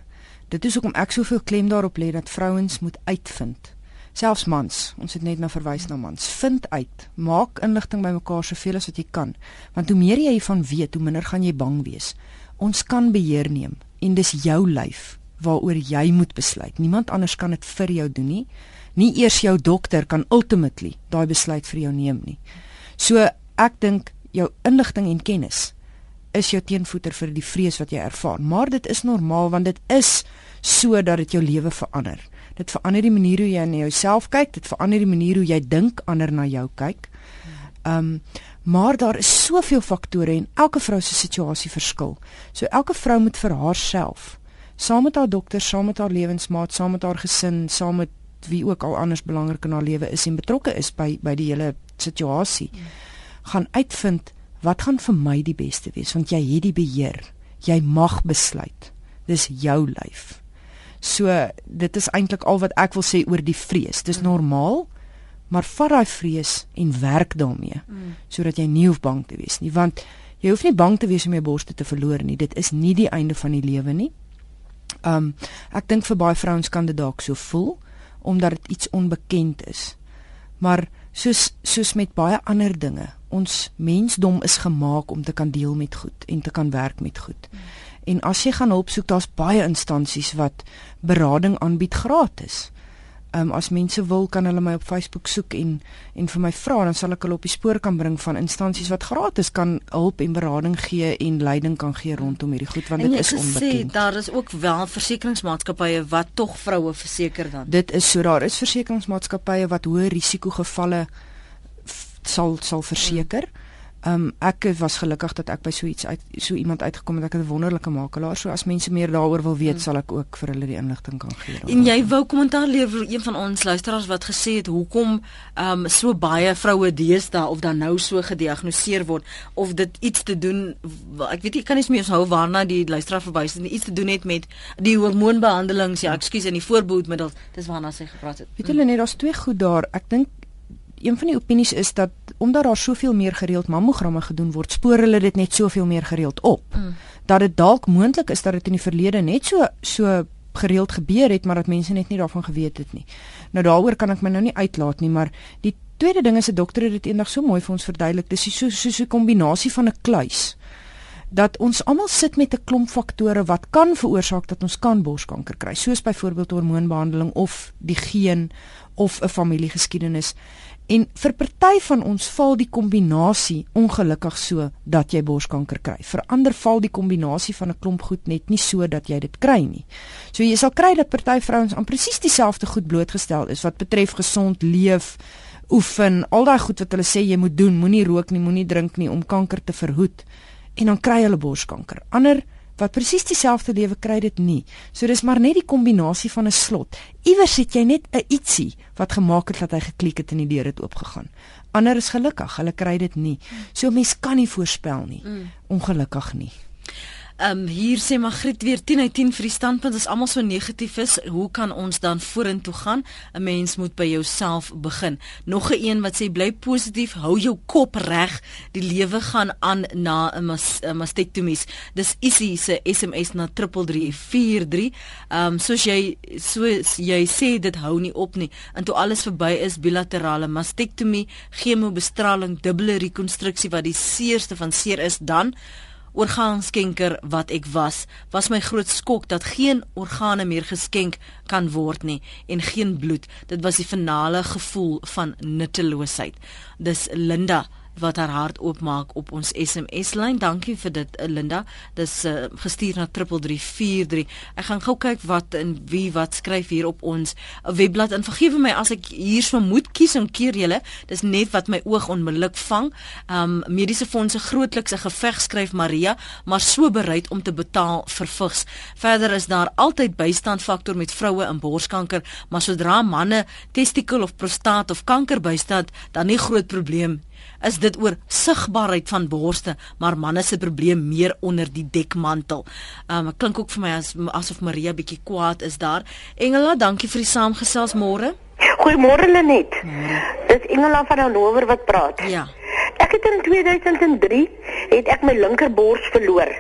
Speaker 2: Dit is hoekom ek soveel klem daarop lê dat vrouens moet uitvind selfs mans, ons het net na verwys na mans, vind uit, maak inligting bymekaar soveel as wat jy kan, want hoe meer jy hiervan weet, hoe minder gaan jy bang wees. Ons kan beheer neem en dis jou lyf waaroor jy moet besluit. Niemand anders kan dit vir jou doen nie. Nie eers jou dokter kan ultimately daai besluit vir jou neem nie. So ek dink jou inligting en kennis is jou teenvoeter vir die vrees wat jy ervaar, maar dit is normaal want dit is sodat dit jou lewe verander. Dit verander die manier hoe jy na jouself kyk, dit verander die manier hoe jy dink ander na jou kyk. Ehm um, maar daar is soveel faktore en elke vrou se situasie verskil. So elke vrou moet vir haarself, saam met haar dokter, saam met haar lewensmaat, saam met haar gesin, saam met wie ook al anders belangrik in haar lewe is en betrokke is by by die hele situasie, gaan uitvind wat gaan vir my die beste wees want jy het die beheer. Jy mag besluit. Dis jou lyf. So dit is eintlik al wat ek wil sê oor die vrees. Dis mm. normaal, maar vat daai vrees en werk daarmee mm. sodat jy nie hoef bang te wees nie, want jy hoef nie bang te wees om jou borste te verloor nie. Dit is nie die einde van die lewe nie. Um ek dink vir baie vrouens kan dit dalk so voel omdat dit iets onbekend is. Maar soos soos met baie ander dinge, ons mensdom is gemaak om te kan deel met goed en te kan werk met goed. Mm. En as jy gaan hulp soek, daar's baie instansies wat berading aanbied gratis. Ehm um, as mense wil, kan hulle my op Facebook soek en en vir my vra, dan sal ek hulle op die spoor kan bring van instansies wat gratis kan hulp en berading gee en leiding kan gee rondom hierdie goed want dit is onbekend.
Speaker 1: En daar is ook wel versekeringsmaatskappye wat tog vroue verseker dan.
Speaker 2: Dit is so daar is versekeringsmaatskappye wat hoë risikogevalle sal sal verseker. Hmm. Ehm um, ek was gelukkig dat ek by so iets uit so iemand uitgekom het. Ek het 'n wonderlike makelaar. So as mense meer daaroor wil weet, mm. sal ek ook vir hulle die inligting kan gee.
Speaker 1: En jy wou kommentaar lewer een van ons luisteraars wat gesê het hoekom ehm um, so baie vroue deesdae of dan nou so gediagnoseer word of dit iets te doen ek weet ek kan nie meer onthou waarna die luisteraar verwys het. Iets te doen het met die hormoonbehandelings. Ja, ekskuus, en die voorbehoedmiddels. Dis waarna sy gepraat het.
Speaker 2: Weet julle net, daar's twee goed daar. Ek dink een van die opinies is dat omdat daar soveel meer gereeld mammogramme gedoen word, spoor hulle dit net soveel meer gereeld op. Mm. Dat dit dalk moontlik is dat dit in die verlede net so so gereeld gebeur het, maar dat mense net nie daarvan geweet het nie. Nou daaroor kan ek my nou nie uitlaat nie, maar die tweede ding is 'n dokter het dit eendag so mooi vir ons verduidelik. Dis so so so 'n kombinasie van 'n kluis dat ons almal sit met 'n klomp faktore wat kan veroorsaak dat ons kan borskanker kry, soos byvoorbeeld hormoonbehandeling of die geen of 'n familiegeskiedenis. En vir party van ons val die kombinasie ongelukkig so dat jy borskanker kry. Vir ander val die kombinasie van 'n klomp goed net nie so dat jy dit kry nie. So jy sal kry dat party vrouens aan presies dieselfde goed blootgestel is wat betref gesond leef, oefen, al daai goed wat hulle sê jy moet doen, moenie rook nie, moenie drink nie om kanker te verhoed. En dan kry hulle borskanker. Ander wat presies dieselfde lewe kry dit nie. So dis maar net die kombinasie van 'n slot. Iewers het jy net 'n ietsie wat gemaak het dat hy geklik het en die deur het oopgegaan. Ander is gelukkig, hulle kry dit nie. So mens kan nie voorspel nie. Mm. Ongelukkig nie.
Speaker 1: Ehm um, hier sê Magriet weer 10 uit 10 vir die standpunt as almal so negatief is, hoe kan ons dan vorentoe gaan? 'n Mens moet by jouself begin. Nog 'n een wat sê bly positief, hou jou kop reg. Die lewe gaan aan na 'n mas, mastektomie. Dis Isie se SMS na 3343. Ehm um, soos jy so jy sê dit hou nie op nie. En toe alles verby is, bilaterale mastektomie, chemobestraling, dubbele rekonstruksie wat die seerste van seer is dan orgaanskenker wat ek was, was my groot skok dat geen organe meer geskenk kan word nie en geen bloed. Dit was die finale gevoel van nutteloosheid. Dis Linda wat haar hart oopmaak op ons SMS lyn. Dankie vir dit eh, Linda. Dis uh, gestuur na 3343. Ek gaan gou kyk wat en wie wat skryf hier op ons webblad. En vergewe my as ek hier moet kies om keer julle. Dis net wat my oog onmiddellik vang. Um mediese fondse grootliks 'n geveg skryf Maria, maar so bereid om te betaal vir vigs. Verder is daar altyd bystandfaktor met vroue in borskanker, maar sodra manne testikel of prostaat of kanker bystand, dan nie groot probleem is dit oor sigbaarheid van borste, maar manne se probleem meer onder die dekmantel. Um klink ook vir my as asof Maria bietjie kwaad is daar. Engela, dankie vir die saamgesels môre.
Speaker 6: Goeiemôre Lenet. Dis Engela van Hannover wat praat.
Speaker 1: Ja.
Speaker 6: Ek het in 2003 het ek my linkerbors verloor.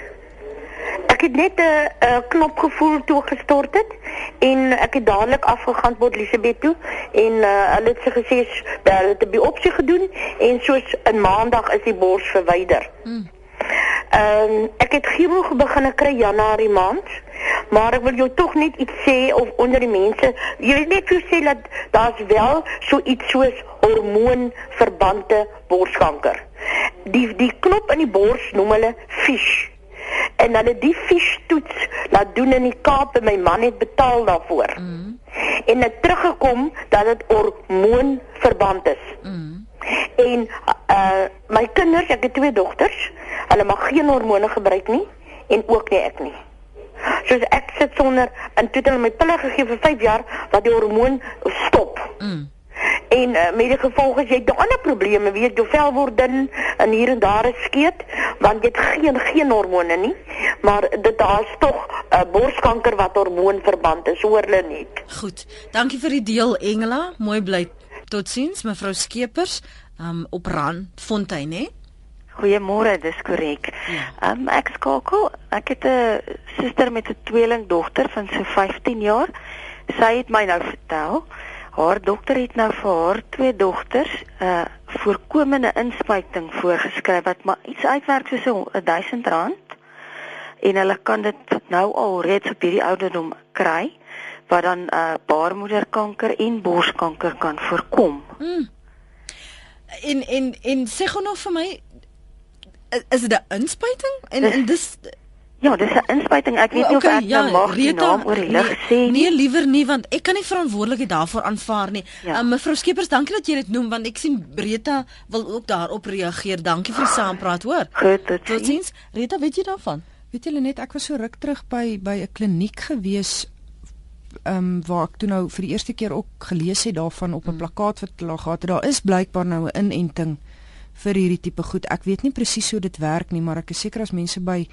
Speaker 6: Ek het net 'n 'n knop gevoel toe gestort het en ek het dadelik afgegaan tot Elisabeth toe en uh, hulle het sy gesê hulle het 'n biopsie gedoen en soos 'n maandag is die bors verwyder. Mm. Ehm um, ek het chemo begin kry Januarie maand. Maar ek wil jou tog net iets sê of onder die mense, jy weet net hoe sê dat daar's wel so iets soos hormoonverbande borskanker. Die die knop in die bors noem hulle fish. En hulle die fish toets laat doen in die Kaap en my man het betaal daarvoor. Mm. En het teruggekom dat dit hormoonverband is. Mm. En uh my kinders, ek het twee dogters, hulle mag geen hormone gebruik nie en ook nie ek nie. Soos ek sit sonder in toe hulle my pille gegee vir 5 jaar wat die hormoon stop. Mm. En uh, met die gevolge jy het ander probleme, weet jou vel word dun en hier en daar is skeet want jy het geen geen hormone nie, maar dit daar's tog 'n uh, borskanker wat hormoonverband is, hoor hulle net.
Speaker 1: Goed. Dankie vir die deel Engela. Mooi bly. Totsiens mevrou Skeepers um, op Randfontein hè.
Speaker 7: Goeiemôre, dis korrek. Ja. Um, ek skakel. Ek het 'n suster met 'n tweelingdogter van so 15 jaar. Sy het my nou vertel haar dokter het nou vir haar twee dogters 'n uh, voorkomende inspuiting voorgeskryf wat maar iets uitwerk soos 'n R1000 en hulle kan dit nou al reeds op hierdie ouderdom kry wat dan uh, baarmoederkanker en borskanker kan voorkom. Mm.
Speaker 1: En en en sê gou nog vir my is dit 'n inspuiting? En <laughs> dis, en dis
Speaker 7: Ja, dis 'n inspuiting. Ek weet nie okay, of ek ja, nou mag die naam oor die lig
Speaker 1: nee,
Speaker 7: sê
Speaker 1: nie. Nee, liewer nie want ek kan nie verantwoordelikheid daarvoor aanvaar nie. Ja. Um, mevrou Skeepers, dankie dat jy dit noem want ek sien Rita wil ook daarop reageer. Dankie vir die saampraat, hoor.
Speaker 7: Goed, tot
Speaker 1: totsiens. Rita, weet jy daarvan?
Speaker 2: Weet julle net ek was so ruk terug by by 'n kliniek gewees ehm um, waar ek toe nou vir die eerste keer ook gelees het daarvan op 'n mm. plakkaat wat hulle gehad het. Daar is blykbaar nou 'n inenting vir hierdie tipe goed. Ek weet nie presies hoe dit werk nie, maar ek is seker as mense by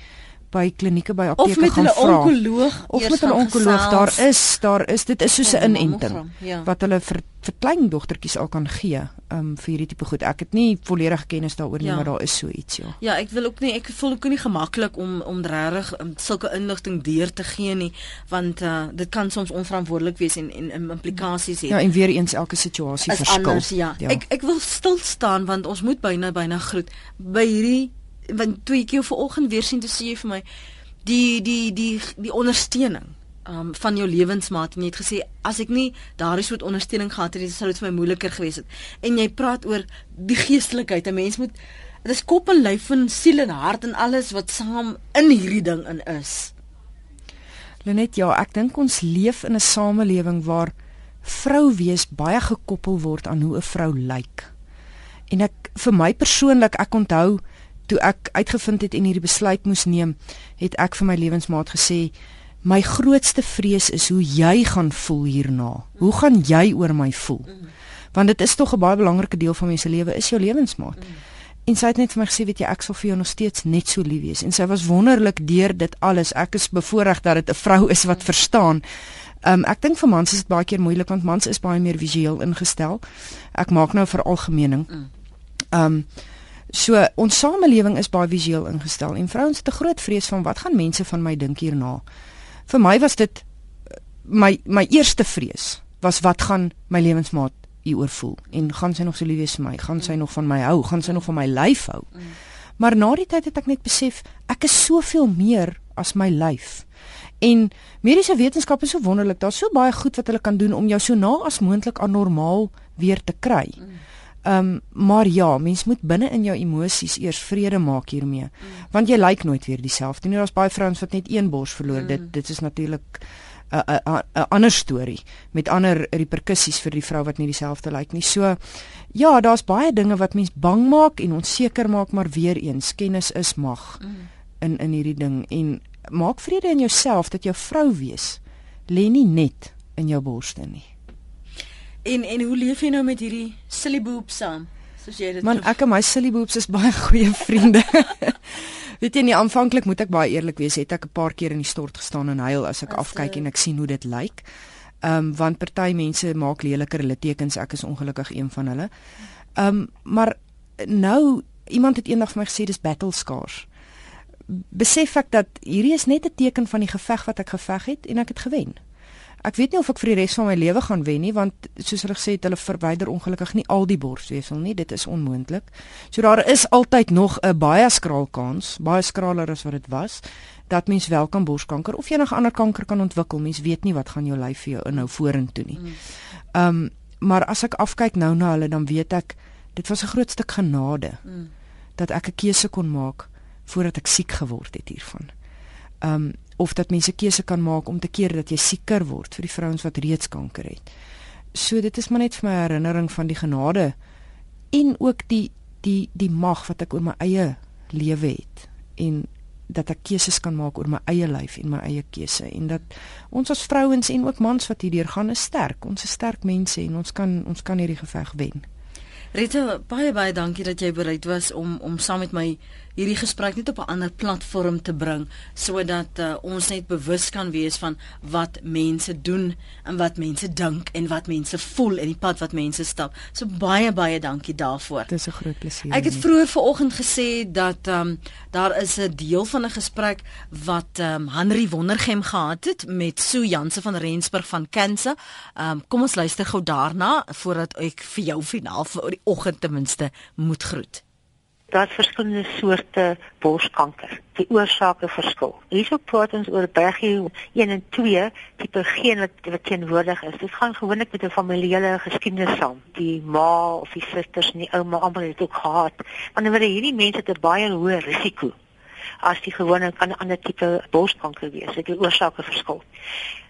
Speaker 2: by klinieke by apteke gaan vra.
Speaker 1: of met 'n onkoloog
Speaker 2: of met 'n onkoloog. Daar is daar is dit is soos 'n inenting ja. wat hulle vir vir klein dogtertjies al kan gee um, vir hierdie tipe goed. Ek het nie volledige kennis daaroor nie ja. maar daar is so iets ja.
Speaker 1: Ja ek wil ook nie ek voel ook nie gemaklik om om regtig um, sulke inligting deur te gee nie want uh, dit kan soms onverantwoordelik wees en en, en implikasies hê.
Speaker 2: Ja en weer eens elke situasie verskil.
Speaker 1: anders, ja. ja. Ek ek wil stil staan want ons moet byna byna groet by hierdie want toe ek jou vanoggend weer sien, toe sê jy vir my die die die die ondersteuning um van jou lewensmaat en jy het gesê as ek nie daardie soort ondersteuning gehad het, sou dit vir my moeiliker gewees het. En jy praat oor die geestelikheid. 'n Mens moet dit is kop en lyf en siel en hart en alles wat saam in hierdie ding in is.
Speaker 2: Lenet, ja, ek dink ons leef in 'n samelewing waar vrou wees baie gekoppel word aan hoe 'n vrou lyk. En ek vir my persoonlik, ek onthou toe ek uitgevind het en hierdie besluit moes neem, het ek vir my lewensmaat gesê, my grootste vrees is hoe jy gaan voel hierna. Hoe gaan jy oor my voel? Want dit is tog 'n baie belangrike deel van mense lewe is jou lewensmaat. En sy het net vir my gesê, weet jy, ek sal vir jou nog steeds net so lief wees. En sy was wonderlik deur dit alles. Ek is bevoorreg dat dit 'n vrou is wat verstaan. Um ek dink vir mans is dit baie keer moeilik want mans is baie meer visueel ingestel. Ek maak nou vir algemeening. Um So ons samelewing is baie visueel ingestel en vrouens het 'n groot vrees van wat gaan mense van my dink hierna. Vir my was dit eh, my my eerste vrees was wat gaan my lewensmaat hieroor voel en gaan sy nog so lief wees vir my? Gaan sy nog van my hou? Gaan sy nog van my lyf hou? Maar na die tyd het ek net besef ek is soveel meer as my lyf. En mediese wetenskap is so wonderlik. Daar's so baie goed wat hulle kan doen om jou so na as moontlik aan normaal weer te kry. Ehm um, maar ja, mens moet binne in jou emosies eers vrede maak hiermee. Mm. Want jy lyk nooit weer dieselfde nie. Daar's baie vrouens wat net een bors verloor. Mm. Dit dit is natuurlik 'n 'n 'n ander storie met ander reperkusies vir die vrou wat nie dieselfde lyk nie. So ja, daar's baie dinge wat mens bang maak en onseker maak, maar weer eens, kennis is mag mm. in in hierdie ding en maak vrede in jouself dat jou vrou wees lê nie net in jou borste nie.
Speaker 1: En en hoe leef jy nou met hierdie silly boobs saam? Soos jy dit
Speaker 2: Man, ek en my silly boobs is baie <laughs> goeie vriende. <laughs> Weet jy nie aanvanklik moet ek baie eerlik wees, het ek 'n paar keer in die stort gestaan en huil as ek as afkyk en ek sien hoe dit lyk. Ehm um, want party mense maak leliker littekens, ek is ongelukkig een van hulle. Ehm um, maar nou iemand het eendag vir my gesê dis battle scars. Besef ek dat hierdie is net 'n teken van die geveg wat ek geveg het en ek het gewen. Ek weet nie of ek vir die res van my lewe gaan wen nie want soos hulle gesê het hulle verwyder ongelukkig nie al die borsweefsel nie dit is onmoontlik. So daar is altyd nog 'n baie skraal kans, baie skraler as wat dit was dat mens wel kan borskanker of enige ander kanker kan ontwikkel. Mens weet nie wat gaan jou lyf vir jou inhou vorentoe nie. Mm. Ehm um, maar as ek afkyk nou na hulle dan weet ek dit was 'n groot stuk genade mm. dat ek 'n keuse kon maak voordat ek siek geword het hiervan. Ehm um, of dat mense keuse kan maak om te keer dat jy sieker word vir die vrouens wat reeds kanker het. So dit is maar net vir my herinnering van die genade en ook die die die mag wat ek oor my eie lewe het en dat ek keuses kan maak oor my eie lyf en my eie keuse en dat ons as vrouens en ook mans wat hierdeur gaan is sterk. Ons is sterk mense en ons kan ons kan hierdie geveg wen.
Speaker 1: Rita, baie baie dankie dat jy bereid was om om saam met my hierdie gesprek net op 'n ander platform te bring sodat uh, ons net bewus kan wees van wat mense doen en wat mense dink en wat mense voel en die pad wat mense stap. So baie baie dankie daarvoor.
Speaker 2: Dit is 'n groot plesier.
Speaker 1: Ek het vroeër vanoggend gesê dat ehm um, daar is 'n deel van 'n gesprek wat ehm um, Henry Wondergem gehad het met Sue Janse van Rensburg van Kansa. Ehm um, kom ons luister gou daarna voordat ek vir jou finaal vir die oggend ten minste moet groet
Speaker 8: daar's verskillende soorte borskanker. Die oorsake verskil. Hierso praat ons oor bergie 1 en 2 tipe geen wat wat teenwoordig is. Dit gaan gewoonlik met 'n familiale geskiedenis saam. Die ma of die susters en die ouma almal het ook gehad. Wanneer hierdie mense het 'n baie hoë risiko as die gewone kan 'n ander tipe borskanker wees. Dit die oorsake verskil.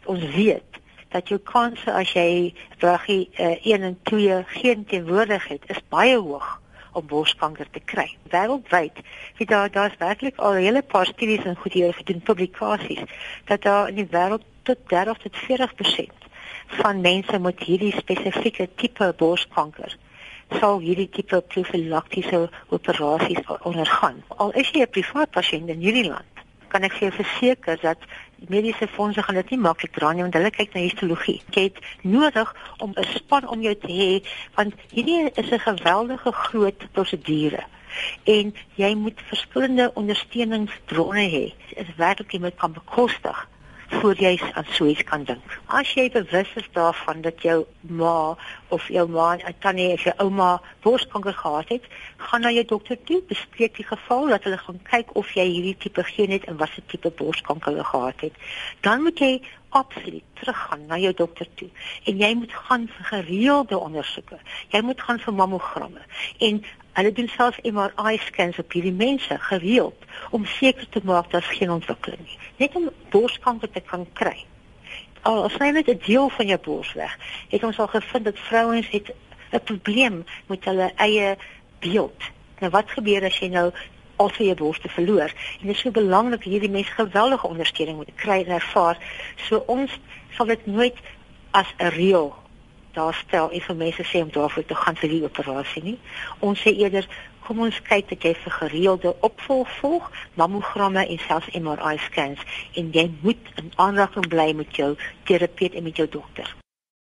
Speaker 8: Ons weet dat jou kans as jy bergie uh, 1 en 2 geen teenwoordig het, is baie hoog om borskanker te kry. Wêreldwyd, jy daar daar's werklik al 'n hele paar studies en goed hier gedoen publikasies dat daar in die wêreld tot 30 tot 40% van mense met hierdie spesifieke tipe borskanker sal hierdie tipe profilaktiese operasies ondergaan. Al is jy 'n privaat pasiënt in hierdie land, kan ek vir jou verseker dat mediese fondse gaan dit nie maklik dra nie want hulle kyk na histologie. Jy het nodig om 'n span om jou te hê want hierdie is 'n geweldige groot prosedure en jy moet verskillende ondersteuningsbronne hê. Dit is werklik iemand kan bekostig voor jy aan so iets kan dink. As jy bewus is daarvan dat jou ma of jou ma, tannie of jou ouma borskanker gehad het, gaan na jou dokter toe, bespreek die geval dat hulle gaan kyk of jy hierdie tipe geen het en watter tipe borskanker jy gehad het. Dan moet jy absoluut teruggaan na jou dokter toe en jy moet gaan vir gereelde ondersoeke. Jy moet gaan vir mammogramme en hulle doen selfs MRI scans op hierdie mense gereeld om seker te maak dat geen ontwikkeling nie. Net om borskanker te kan kry. Al as jy net 'n deel van jou bors weg, het ons al gevind dat vrouens het 'n probleem met hulle eie beeld. Nou wat gebeur as jy nou al sy jou borste verloor? En dit is so belangrik hierdie mense geweldige ondersteuning moet kry en ervaar. So ons sal dit nooit as 'n reël daar stel en vir mense sê om daarvoor te gaan vir die operasie nie. Ons sê eerder kom ons kyk dat jy vir gereelde opvolg volg, mammogramme en selfs MRI scans en jy moet in aanraking bly met jou terapeut en met jou dokter.